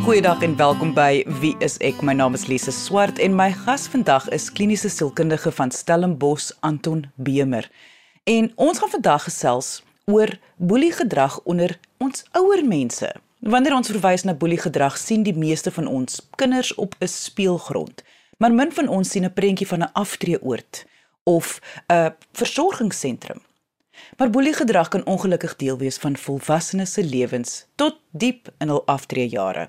Goeiedag en welkom by Wie is ek? My naam is Lise Swart en my gas vandag is kliniese sielkundige van Stellenbosch Anton Bemer. En ons gaan vandag gesels oor boeliegedrag onder ons ouer mense. Wanneer ons verwys na boeliegedrag, sien die meeste van ons kinders op 'n speelgrond, maar min van ons sien 'n prentjie van 'n aftreeoord of 'n versorgingssentrum. Maar boeliegedrag kan ongelukkig deel wees van volwassenes se lewens tot diep in hul aftreejare.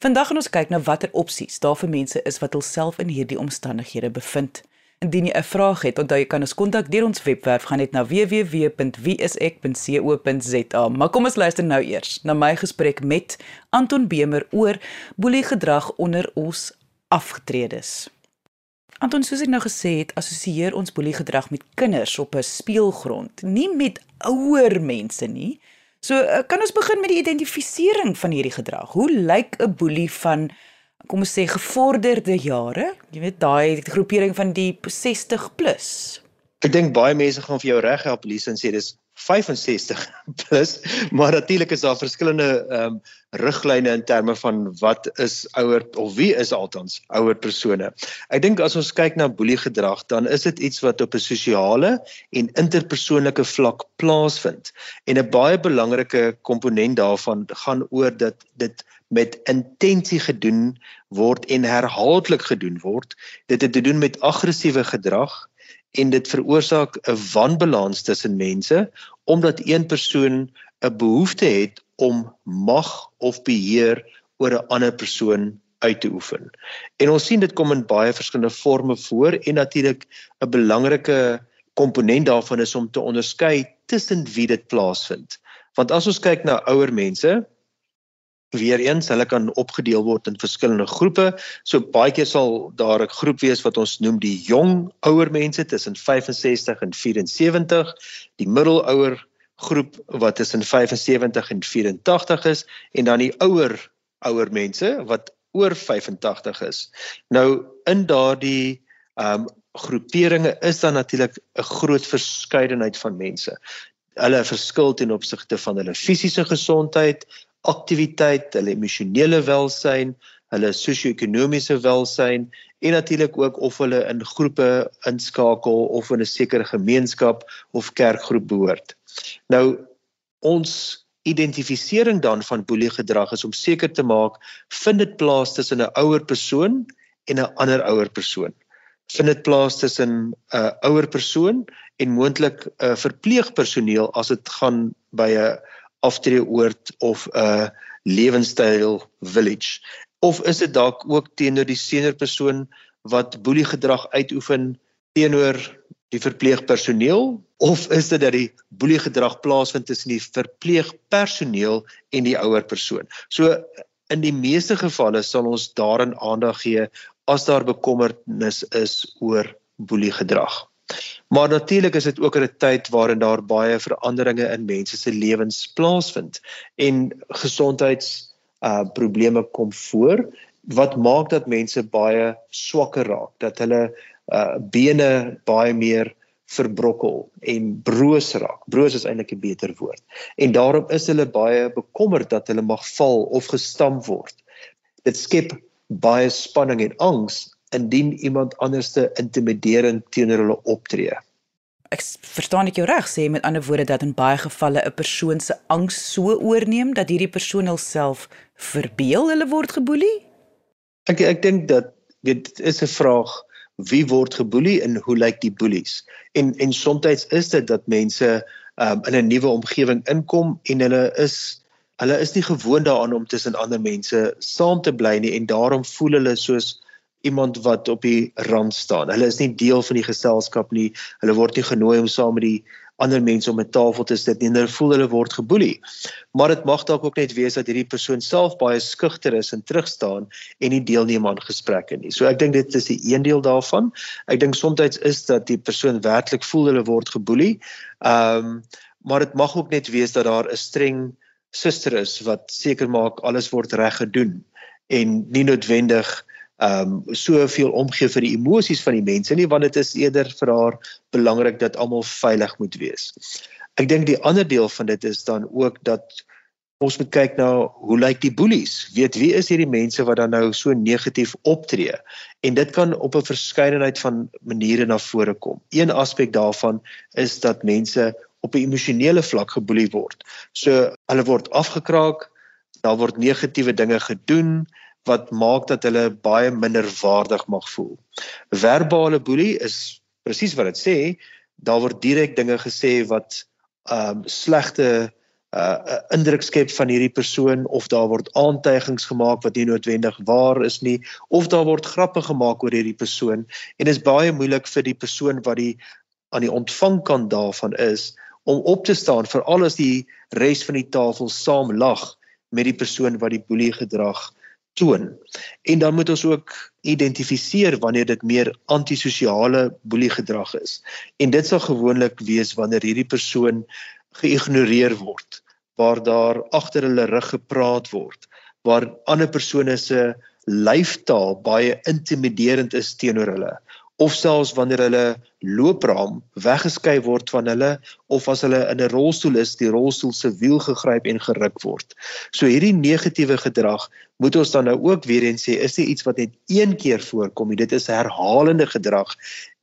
Vandag gaan ons kyk na watter opsies daar vir mense is wat hulself in hierdie omstandighede bevind. Indien jy 'n vraag het, onthou jy kan ons kontak deur ons webwerf gaan net na www.wieisek.co.za. Maar kom ons luister nou eers na my gesprek met Anton Bemer oor boeliegedrag onder ons afgetredes. Anton, soos ek nou gesê het, assosieer ons boeliegedrag met kinders op 'n speelgrond, nie met ouer mense nie. So, eh, kan ons begin met die identifisering van hierdie gedrag? Hoe lyk 'n boelie van kom ons sê gevorderde jare, jy weet daai groepering van die 60 plus. Ek dink baie mense gaan vir jou reg help Lise en sê dis 65 plus, maar natuurlik is daar verskillende ehm um, riglyne in terme van wat is ouer of wie is altans ouer persone. Ek dink as ons kyk na boeliegedrag, dan is dit iets wat op 'n sosiale en interpersoonlike vlak plaasvind. En 'n baie belangrike komponent daarvan gaan oor dat dit met intensie gedoen word en herhaaldelik gedoen word. Dit het te doen met aggressiewe gedrag en dit veroorsaak 'n wanbalans tussen mense omdat een persoon 'n behoefte het om mag of beheer oor 'n ander persoon uit te oefen. En ons sien dit kom in baie verskillende forme voor en natuurlik 'n belangrike komponent daarvan is om te onderskei tussen wie dit plaasvind. Want as ons kyk na ouer mense, Weereens, hulle kan opgedeel word in verskillende groepe. So baie keer sal daar 'n groep wees wat ons noem die jong ouer mense tussen 65 en 74, die middelouer groep wat tussen 75 en 84 is en dan die ouer ouer mense wat oor 85 is. Nou in daardie ehm um, groeperinge is daar natuurlik 'n groot verskeidenheid van mense. Hulle verskil ten opsigte van hulle fisiese gesondheid, aktiwiteit, hulle emosionele welsyn, hulle sosio-ekonomiese welsyn en natuurlik ook of hulle in groepe inskakel of in 'n sekere gemeenskap of kerkgroep behoort. Nou ons identifisering dan van boeliegedrag is om seker te maak vind dit plaas tussen 'n ouer persoon en 'n ander ouer persoon. Vind dit plaas tussen 'n uh, ouer persoon en moontlik 'n uh, verpleegpersoneel as dit gaan by 'n aftreeoord of 'n lewenstyl village? Of is dit dalk ook teenoor die senior persoon wat boelie gedrag uitoefen teenoor die verpleegpersoneel? Of is dit dat die boelie gedrag plaasvind tussen die verpleegpersoneel en die ouer persoon? So in die meeste gevalle sal ons daarin aandag gee as daar bekommernis is oor boelie gedrag Maar natuurlik is dit ook 'n tyd waarin daar baie veranderinge in mense se lewens plaasvind en gesondheids uh probleme kom voor wat maak dat mense baie swakker raak, dat hulle uh bene baie meer verbrokkel en broos raak. Broos is eintlik 'n beter woord. En daarom is hulle baie bekommerd dat hulle mag val of gestamp word. Dit skep baie spanning en angs indien iemand anderste intimiderend teenoor hulle optree. Ek verstaan ek jou reg sê met ander woorde dat in baie gevalle 'n persoon se angs so oorneem dat hierdie persoon hulself verbeel hulle word geboelie? Ek ek dink dat dit is 'n vraag wie word geboelie en hoe lyk die boelies? En en soms is dit dat mense um, in 'n nuwe omgewing inkom en hulle is hulle is nie gewoond daaraan om tussen ander mense saam te bly nie en daarom voel hulle soos iemand wat op die rand staan. Hulle is nie deel van die geselskap nie. Hulle word nie genooi om saam met die ander mense om 'n tafel te sit nie. Hulle voel hulle word geboelie. Maar dit mag dalk ook net wees dat hierdie persoon self baie skugter is en terugstaan en nie deelneem aan gesprekke nie. So ek dink dit is die een deel daarvan. Ek dink soms is dat die persoon werklik voel hulle word geboelie. Ehm um, maar dit mag ook net wees dat daar 'n streng suster is wat seker maak alles word reg gedoen en nie noodwendig ehm um, soveel omgee vir die emosies van die mense nie want dit is eerder vir haar belangrik dat almal veilig moet wees. Ek dink die ander deel van dit is dan ook dat ons moet kyk na hoe lyk die boelies? Weet wie is hierdie mense wat dan nou so negatief optree? En dit kan op 'n verskeidenheid van maniere na vore kom. Een aspek daarvan is dat mense op 'n emosionele vlak geboelie word. So hulle word afgekraak, daar word negatiewe dinge gedoen wat maak dat hulle baie minder waardig mag voel. Verbale boelie is presies wat dit sê, daar word direk dinge gesê wat ehm um, slegte uh indruk skep van hierdie persoon of daar word aantuigings gemaak wat nie noodwendig waar is nie of daar word grappe gemaak oor hierdie persoon en dit is baie moeilik vir die persoon wat die aan die ontvangkant daarvan is om op te staan veral as die res van die tafel saam lag met die persoon wat die boelie gedrag toon. En dan moet ons ook identifiseer wanneer dit meer antisosiale boelie gedrag is. En dit sal gewoonlik wees wanneer hierdie persoon geïgnoreer word, waar daar agter hulle rug gepraat word, waar ander persone se lyfstaal baie intimiderend is teenoor hulle of selfs wanneer hulle loopraam weggeskei word van hulle of as hulle in 'n rolstoel is, die rolstoel se wiel gegryp en geruk word. So hierdie negatiewe gedrag moet ons dan nou ook weer eens sê, is nie iets wat net een keer voorkom nie. Dit is herhalende gedrag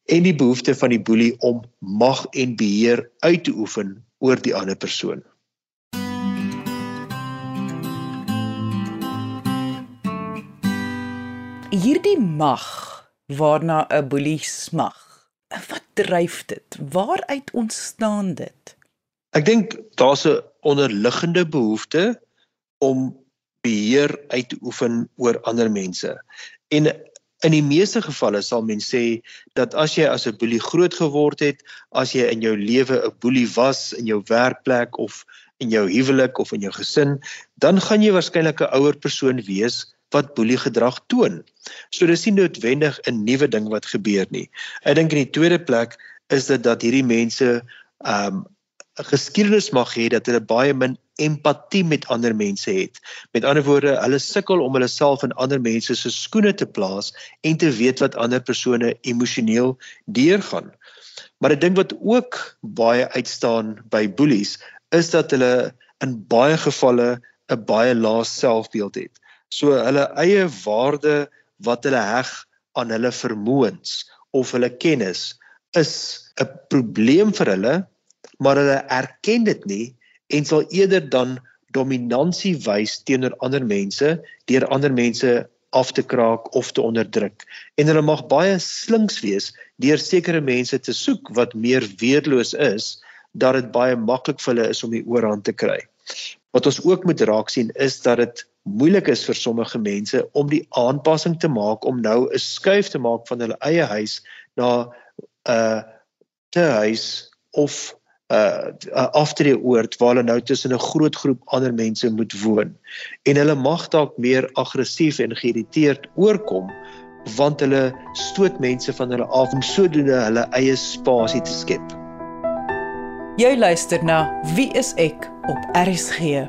en die behoefte van die boelie om mag en beheer uit te oefen oor die ander persoon. Hierdie mag waarna 'n boelie smag. Wat dryf dit? Waaruit ontstaan dit? Ek dink daar's 'n onderliggende behoefte om beheer uit te oefen oor ander mense. En In die meeste gevalle sal mens sê dat as jy as 'n boelie groot geword het, as jy in jou lewe 'n boelie was in jou werkplek of in jou huwelik of in jou gesin, dan gaan jy waarskynlik 'n ouer persoon wees wat boelie gedrag toon. So dis nie noodwendig 'n nuwe ding wat gebeur nie. Ek dink in die tweede plek is dit dat hierdie mense um 'n geskiedenis mag hê dat hulle baie min empatie met ander mense het. Met ander woorde, hulle sukkel om hulle self in ander mense se skoene te plaas en te weet wat ander persone emosioneel deurgaan. Maar 'n ding wat ook baie uitstaan by boelies is dat hulle in baie gevalle 'n baie lae selfbeeld het. So hulle eie waarde wat hulle heg aan hulle vermoëns of hulle kennis is 'n probleem vir hulle, maar hulle erken dit nie en sal eerder dan dominansie wys teenoor ander mense deur ander mense af te kraak of te onderdruk. En hulle mag baie slinks wees deur sekere mense te soek wat meer weerloos is dat dit baie maklik vir hulle is om die oorhand te kry. Wat ons ook moet raak sien is dat dit moeilik is vir sommige mense om die aanpassing te maak om nou 'n skuif te maak van hulle eie huis na 'n uh, te huis of uh, uh, aftreeoord waar hulle nou tussen 'n groot groep ander mense moet woon. En hulle mag dalk meer aggressief en geïrriteerd oorkom want hulle stoot mense van hulle af om sodoende hulle eie spasie te skep. Jy luister na Wie is ek op RSG.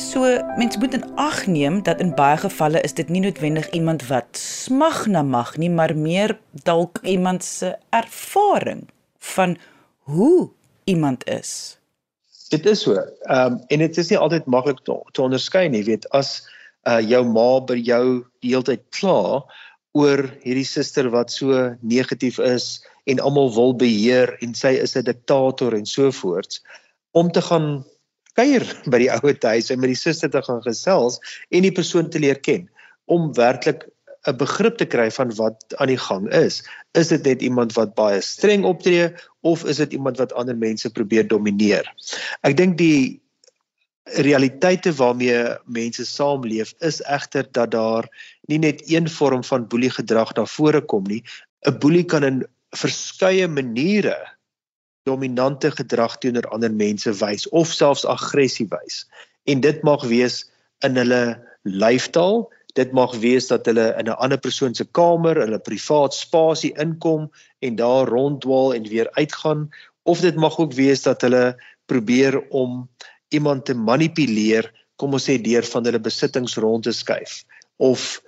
So mens moet in ag neem dat in baie gevalle is dit nie noodwendig iemand wat smag na mag nie, maar meer dalk iemand se ervaring van hoe iemand is. Dit is so. Ehm um, en dit is nie altyd maklik te, te onderskei nie, weet as uh jou ma by jou die hele tyd kla oor hierdie suster wat so negatief is en almal wil beheer en sy is 'n diktator en so voorts om te gaan kuier by die ouer huis en met die suster te gaan gesels en die persoon te leer ken om werklik 'n begrip te kry van wat aan die gang is. Is dit net iemand wat baie streng optree of is dit iemand wat ander mense probeer domineer? Ek dink die realiteite waarmee mense saamleef is egter dat daar nie net een vorm van boelie gedrag na vore kom nie. 'n Boelie kan in verskeie maniere dominante gedrag teenoor ander mense wys of selfs aggressie wys. En dit mag wees in hulle lyfstaal Dit mag wees dat hulle in 'n ander persoon se kamer, hulle privaat spasie inkom en daar ronddwaal en weer uitgaan of dit mag ook wees dat hulle probeer om iemand te manipuleer, kom ons sê deur van hulle besittings rond te skuif of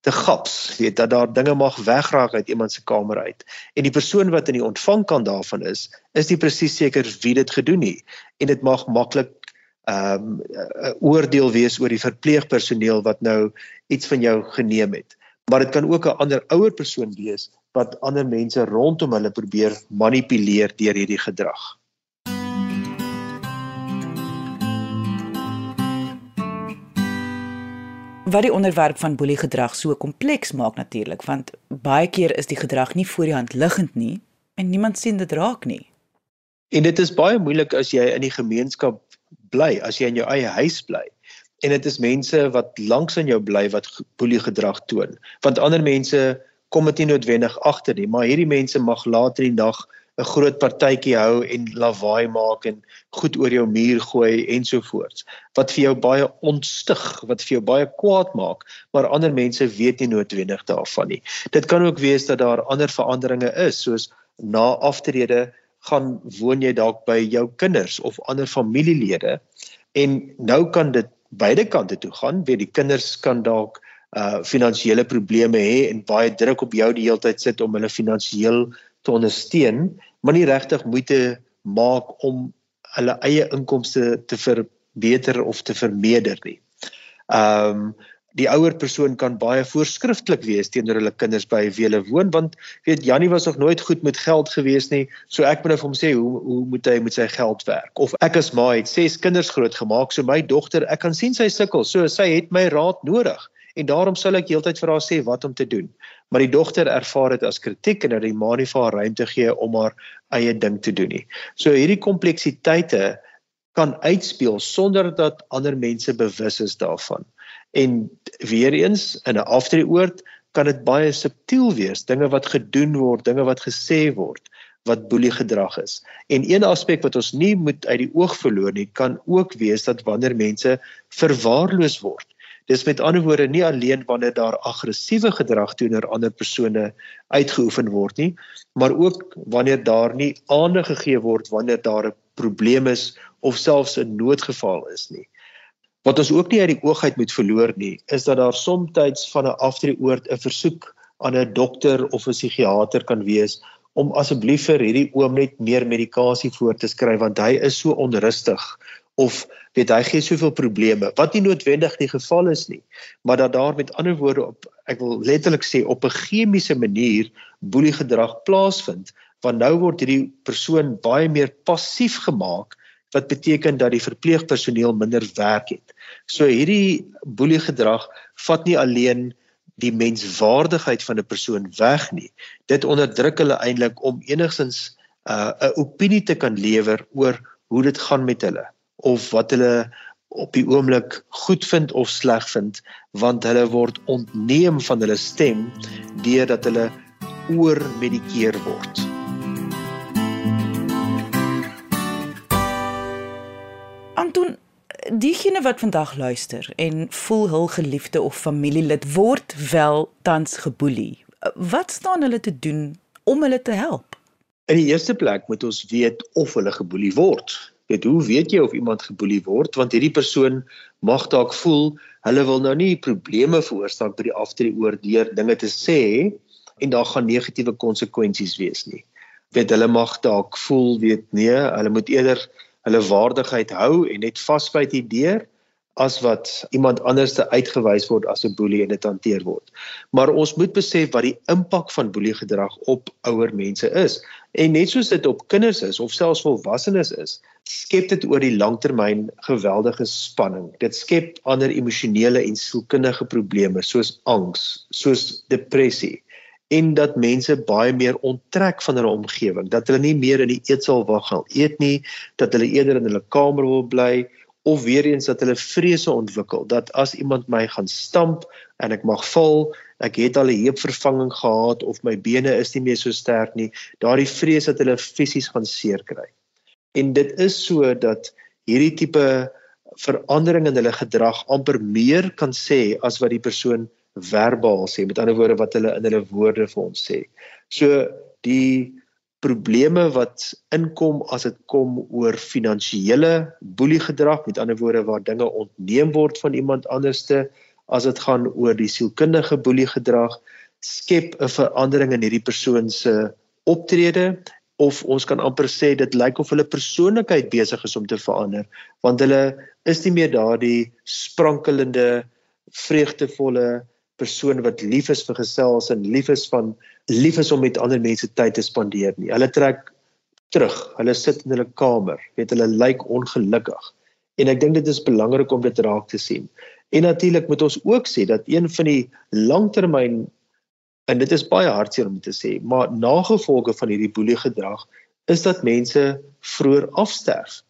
te gaps, weet dat daar dinge mag wegraak uit iemand se kamer uit. En die persoon wat in die ontvangkant daarvan is, is nie presies seker wie dit gedoen het en dit mag maklik um, 'n oordeel wees oor die verpleegpersoneel wat nou iets van jou geneem het. Maar dit kan ook 'n ander ouer persoon wees wat ander mense rondom hulle probeer manipuleer deur hierdie gedrag. wat die onderwerp van boeliegedrag so kompleks maak natuurlik want baie keer is die gedrag nie voor die hand liggend nie en niemand sien dit raak nie. En dit is baie moeilik as jy in die gemeenskap bly, as jy in jou eie huis bly. En dit is mense wat langs aan jou bly wat boeliegedrag toon. Want ander mense kom dit nie noodwendig agter nie, maar hierdie mense mag later in die nag 'n groot partytjie hou en lawaai maak en goed oor jou muur gooi ensovoorts wat vir jou baie ontstig, wat vir jou baie kwaad maak, maar ander mense weet nie noodwendig daarvan nie. Dit kan ook wees dat daar ander veranderinge is, soos na aftrede gaan woon jy dalk by jou kinders of ander familielede en nou kan dit beide kante toe gaan, weet die kinders kan dalk uh finansiële probleme hê en baie druk op jou die hele tyd sit om hulle finansiëel te ondersteun maar nie regtig moeite maak om hulle eie inkomste te verbeter of te vermeerder nie. Ehm um, die ouer persoon kan baie voorskrifklik wees teenoor hulle kinders by wie hulle woon want weet Jannie was nog nooit goed met geld gewees nie so ek moet nou vir hom sê hoe hoe moet hy met sy geld werk of ek as ma het ses kinders grootgemaak so my dogter ek kan sien sy sukkel so sy het my raad nodig en daarom sal ek heeltyd vir haar sê wat om te doen maar die dogter ervaar dit as kritiek en dat die ma nie vir haar ruimte gee om haar eie ding te doen nie. So hierdie kompleksiteite kan uitspeel sonder dat ander mense bewus is daarvan. En weer eens in 'n aftreeoord kan dit baie subtiel wees, dinge wat gedoen word, dinge wat gesê word wat boelie gedrag is. En een aspek wat ons nie moet uit die oog verloor nie, kan ook wees dat wanneer mense verwaarloos word Dis met ander woorde nie alleen wanneer daar aggressiewe gedrag teenoor ander persone uitgeoefen word nie, maar ook wanneer daar nie aandag gegee word wanneer daar 'n probleem is of selfs 'n noodgeval is nie. Wat ons ook nie uit die oog uit moet verloor nie, is dat daar soms van 'n aftreeoord 'n versoek aan 'n dokter of 'n psigiater kan wees om asseblief vir hierdie oom net meer medikasie voor te skryf want hy is so onrustig of weet hy gee soveel probleme wat nie noodwendig die geval is nie maar dat daar met ander woorde op ek wil letterlik sê op 'n chemiese manier boelie gedrag plaasvind want nou word hierdie persoon baie meer passief gemaak wat beteken dat die verpleegpersoneel minder werk het so hierdie boelie gedrag vat nie alleen die menswaardigheid van 'n persoon weg nie dit onderdruk hulle eintlik om enigstens 'n uh, opinie te kan lewer oor hoe dit gaan met hulle of wat hulle op die oomblik goed vind of sleg vind want hulle word ontneem van hulle stem deurdat hulle oormedikeer word. Anton, diegene wat vandag luister en voel hul geliefde of familielid word wel tans geboelie. Wat staan hulle te doen om hulle te help? In die eerste plek moet ons weet of hulle geboelie word weet hoe weet jy of iemand geboelie word want hierdie persoon mag dalk voel hulle wil nou nie probleme veroorsaak by die aftree oor deur dinge te sê en daar gaan negatiewe konsekwensies wees nie weet hulle mag dalk voel weet nee hulle moet eerder hulle waardigheid hou en net vasbyt die deur as wat iemand anders te uitgewys word as 'n boelie en dit hanteer word. Maar ons moet besef wat die impak van boelie gedrag op ouer mense is. En net soos dit op kinders is of selfs volwassenes is, skep dit oor die langtermyn geweldige spanning. Dit skep ander emosionele en sielkundige probleme soos angs, soos depressie en dat mense baie meer onttrek van hulle omgewing, dat hulle nie meer in die eetsaal wag gaan eet nie, dat hulle eerder in hulle kamer wil bly of weer eens dat hulle vrese ontwikkel dat as iemand my gaan stamp en ek mag val, ek het al 'n heupvervanging gehad of my bene is nie meer so sterk nie, daardie vrees dat hulle fisies gaan seer kry. En dit is so dat hierdie tipe verandering in hulle gedrag amper meer kan sê as wat die persoon verbaal sê, met ander woorde wat hulle in hulle woorde vir ons sê. So die probleme wat inkom as dit kom oor finansiële boeliegedrag met ander woorde waar dinge ontneem word van iemand anderste as dit gaan oor die sielkundige boeliegedrag skep 'n verandering in hierdie persoon se optrede of ons kan amper sê dit lyk of hulle persoonlikheid besig is om te verander want hulle is nie meer daardie sprankelende vreugdevolle persoon wat lief is vir gesels en lief is van lief is om met ander mense tyd te spandeer nie. Hulle trek terug. Hulle sit in hulle kamer. Weet hulle lyk ongelukkig. En ek dink dit is belangrik om dit raak te sien. En natuurlik moet ons ook sê dat een van die langtermyn en dit is baie hartseer om te sê, maar nagevolge van hierdie boelie gedrag is dat mense vroeër afsterf.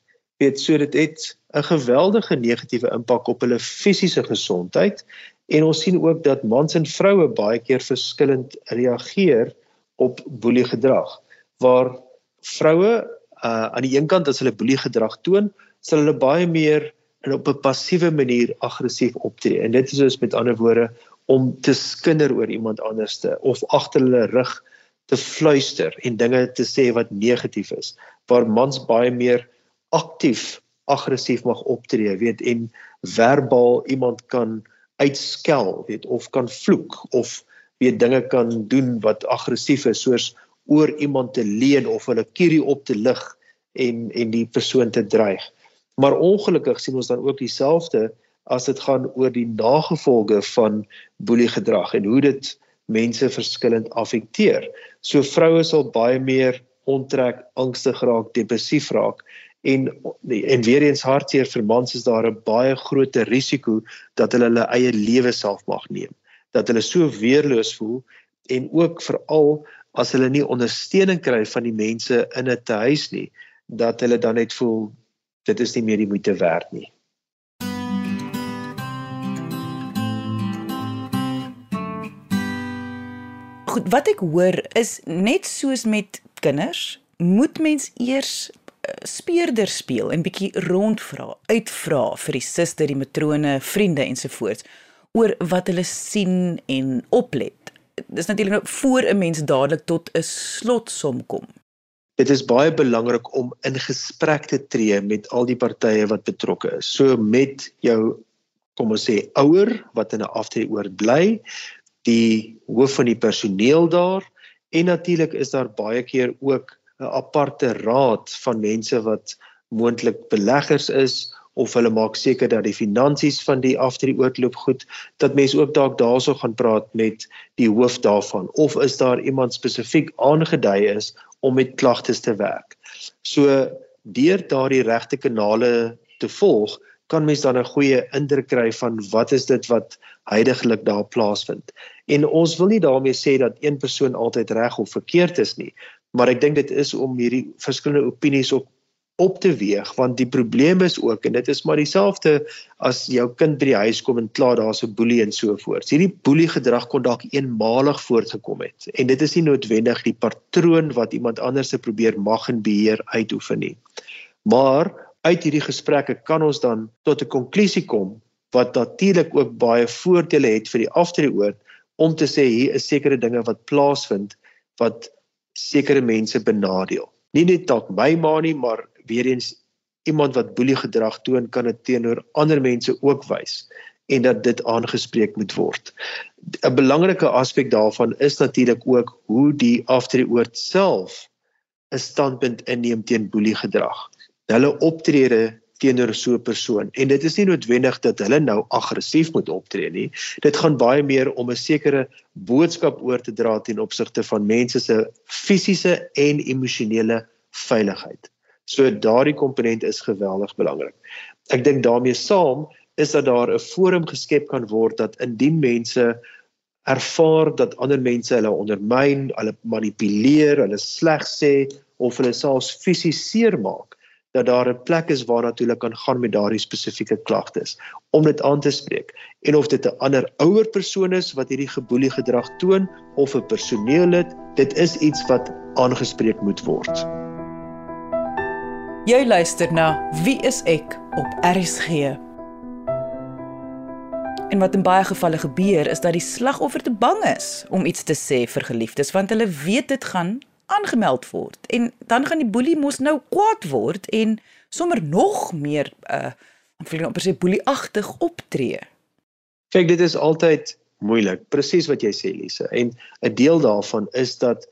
Weet so dit het 'n geweldige negatiewe impak op hulle fisiese gesondheid en ons sien ook dat mans en vroue baie keer verskillend reageer op boelie gedrag waar vroue uh, aan die een kant as hulle boelie gedrag toon, sal hulle baie meer en op 'n passiewe manier aggressief optree. En dit is dus met ander woorde om te skinder oor iemand anderste of agter hulle rug te fluister en dinge te sê wat negatief is. Waar mans baie meer aktief aggressief mag optree, weet en verbaal iemand kan uitskel, weet of kan vloek of weet dinge kan doen wat aggressief is soos oor iemand te leuen of hulle kierie op te lig en en die persoon te dreig. Maar ongelukkig sien ons dan ook dieselfde as dit gaan oor die nagevolge van boeliegedrag en hoe dit mense verskillend affekteer. So vroue sal baie meer onttrek, angstig raak, depressief raak en en weer eens hartseer vir mans is daar 'n baie groot risiko dat hulle hulle eie lewe self mag neem. Dat hulle so weerloos voel en ook veral as hulle nie ondersteuning kry van die mense in 'n huis nie, dat hulle dan net voel dit is nie meer die moeite werd nie. Goed, wat ek hoor is net soos met kinders, moet mens eers speurder speel en bietjie rondvra, uitvra vir die suster, die matrone, vriende ensovoorts oor wat hulle sien en oplet. Dis natuurlik nou voor 'n mens dadelik tot 'n slotsom kom dit is baie belangrik om in gesprek te tree met al die partye wat betrokke is. So met jou kom ons sê ouer wat in 'n aftreeoord bly, die hoof van die personeel daar en natuurlik is daar baie keer ook 'n aparte raad van mense wat moontlik beleggers is of hulle maak seker dat die finansies van die aftreeoord loop goed dat mense ook dalk daarso gaan praat met die hoof daarvan of is daar iemand spesifiek aangedui is om met klagtes te werk. So deur daardie regte kanale te volg, kan mens dan 'n goeie indruk kry van wat is dit wat heidaglik daar plaasvind. En ons wil nie daarmee sê dat een persoon altyd reg of verkeerd is nie, maar ek dink dit is om hierdie verskillende opinies op op te weeg want die probleem is ook en dit is maar dieselfde as jou kind by die huis kom en klaar daar's 'n boelie en so voort. Hierdie boelie gedrag kon dalk eenmalig voortgekom het en dit is nie noodwendig die patroon wat iemand anders se probeer mag en beheer uitoefen nie. Maar uit hierdie gesprekke kan ons dan tot 'n konklusie kom wat natuurlik ook baie voordele het vir die aftreeoord om te sê hier is sekere dinge wat plaasvind wat sekere mense benadeel. Nie net dalk my ma nie, maar weer eens iemand wat boelie gedrag toon kan dit teenoor ander mense ook wys en dat dit aangespreek moet word. 'n Belangrike aspek daarvan is natuurlik ook hoe die aftreeoord self 'n standpunt inneem teen boelie gedrag. Hulle optrede teenoor so 'n persoon en dit is nie noodwendig dat hulle nou aggressief moet optree nie. Dit gaan baie meer om 'n sekere boodskap oor te dra ten opsigte van mense se fisiese en emosionele veiligheid. So daardie komponent is geweldig belangrik. Ek dink daarmee saam is dat daar 'n forum geskep kan word dat indien mense ervaar dat ander mense hulle ondermyn, hulle manipuleer, hulle sleg sê of hulle selfs fisies seermaak, dat daar 'n plek is waar hulle kan gaan met daardie spesifieke klagtes om dit aan te spreek. En of dit 'n ander ouer persoon is wat hierdie geboelie gedrag toon of 'n personeellid, dit is iets wat aangespreek moet word. Jy luister na Wie is ek op RSG. En wat in baie gevalle gebeur is dat die slagoffer te bang is om iets te sê vir geliefdes want hulle weet dit gaan aangemeld word en dan gaan die boelie mos nou kwaad word en sommer nog meer uh ek wil net sê boelieagtig optree. Kyk, dit is altyd moeilik, presies wat jy sê Lise. En 'n deel daarvan is dat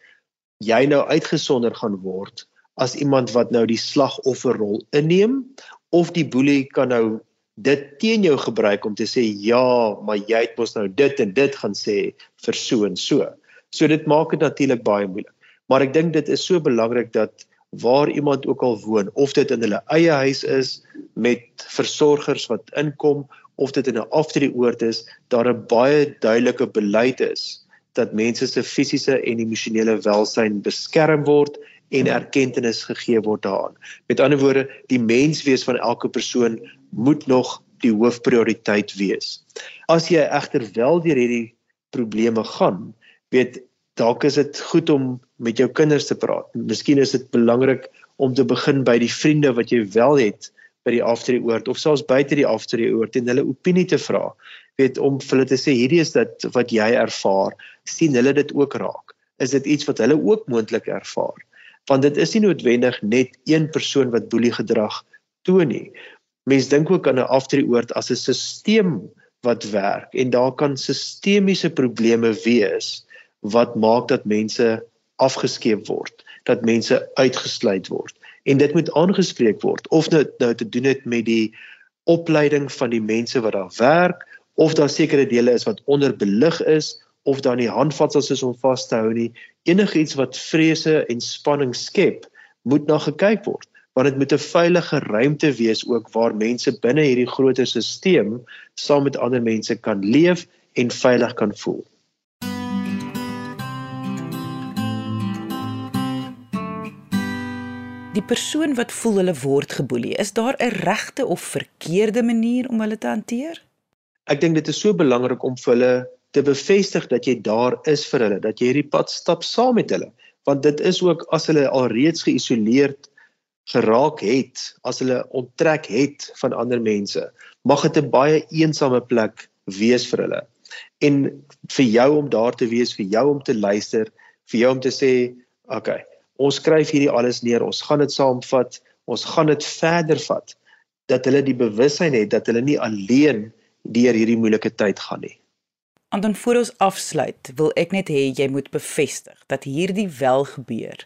jy nou uitgesonder gaan word as iemand wat nou die slagofferrol inneem of die boelie kan nou dit teen jou gebruik om te sê ja, maar jy het mos nou dit en dit gaan sê vir so en so. So dit maak dit natuurlik baie moeilik. Maar ek dink dit is so belangrik dat waar iemand ook al woon, of dit in hulle eie huis is met versorgers wat inkom of dit in 'n aftreeoord is, daar 'n baie duidelike beleid is dat mense se fisiese en emosionele welsyn beskerm word en erkenning gegee word daaraan. Met ander woorde, die menswees van elke persoon moet nog die hoofprioriteit wees. As jy egter wel deur hierdie probleme gaan, weet dalk is dit goed om met jou kinders te praat. Miskien is dit belangrik om te begin by die vriende wat jy wel het by die aftreeoord of selfs buite die aftreeoord en hulle opinie te vra. Weet om vir hulle te sê hierdie is dit wat jy ervaar, sien hulle dit ook raak. Is dit iets wat hulle ook moontlik ervaar? want dit is nie noodwendig net een persoon wat boelie gedrag toon nie. Mense dink ook aan 'n aftreeoord as 'n stelsel wat werk en daar kan sistemiese probleme wees wat maak dat mense afgeskeep word, dat mense uitgesluit word. En dit moet aangespreek word of dit nou, nou te doen het met die opleiding van die mense wat daar werk of daar sekere dele is wat onderbelig is of dan nie handvatsels is om vas te hou nie. Enigiets wat vrese en spanning skep, moet na gekyk word, want dit moet 'n veilige ruimte wees ook waar mense binne hierdie groter stelsel saam met ander mense kan leef en veilig kan voel. Die persoon wat voel hulle word geboelie, is daar 'n regte of verkeerde manier om hulle te hanteer? Ek dink dit is so belangrik om vir hulle te bevestig dat jy daar is vir hulle, dat jy hierdie pad stap saam met hulle, want dit is ook as hulle alreeds geïsoleerd geraak het, as hulle onttrek het van ander mense, mag dit 'n baie eensame plek wees vir hulle. En vir jou om daar te wees, vir jou om te luister, vir jou om te sê, "Oké, okay, ons skryf hierdie alles neer, ons gaan dit saamvat, ons gaan dit verder vat." dat hulle die bewussyn het dat hulle nie alleen deur hierdie moeilike tyd gaan nie. En dan voor ons afsluit, wil ek net hê jy moet bevestig dat hierdie wel gebeur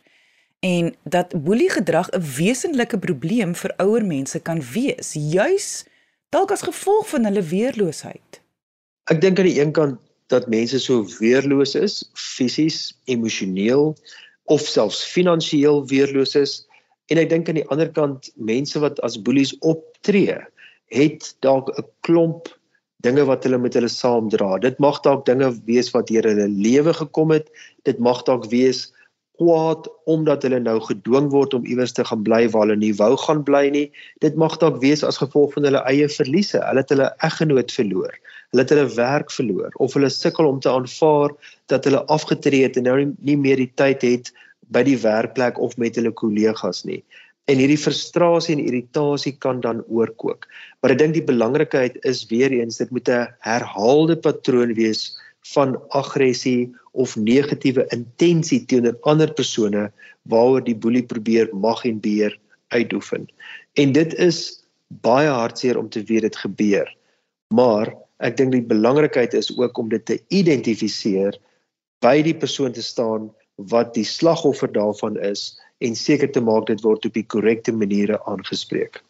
en dat boelie gedrag 'n wesenlike probleem vir ouer mense kan wees, juis dalk as gevolg van hulle weerloosheid. Ek dink aan die een kant dat mense so weerloos is, fisies, emosioneel of selfs finansiëel weerloos is en ek dink aan die ander kant mense wat as boelies optree, het dalk 'n klomp dinge wat hulle met hulle saamdra. Dit mag dalk dinge wees wat deur hulle lewe gekom het. Dit mag dalk wees kwaad omdat hulle nou gedwing word om iewers te gaan bly waar hulle nie wou gaan bly nie. Dit mag dalk wees as gevolg van hulle eie verliese. Hulle het hulle eggenoot verloor. Hulle het hulle werk verloor of hulle sukkel om te aanvaar dat hulle afgetree het en nou nie meer die tyd het by die werkplek of met hulle kollegas nie en hierdie frustrasie en irritasie kan dan oorkook. Maar ek dink die belangrikheid is weer eens dit moet 'n herhaalde patroon wees van aggressie of negatiewe intensie teenoor ander persone waaroor die boelie probeer mag en beheer uitoefen. En dit is baie hartseer om te weet dit gebeur. Maar ek dink die belangrikheid is ook om dit te identifiseer by die persoon te staan wat die slagoffer daarvan is en seker te maak dit word op die korrekte maniere aangespreek.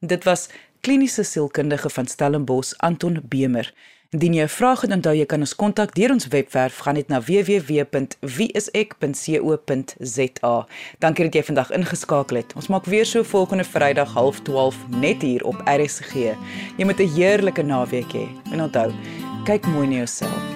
Dit was kliniese sielkundige van Stellenbosch Anton Bemer. Indien jy 'n vraag het, onthou jy kan ons kontak deur ons webwerf gaan net na www.wieisek.co.za. Dankie dat jy vandag ingeskakel het. Ons maak weer so volgende Vrydag 0.30 net hier op RSG. Jy moet 'n heerlike naweek hê. En onthou, kyk mooi na jouself.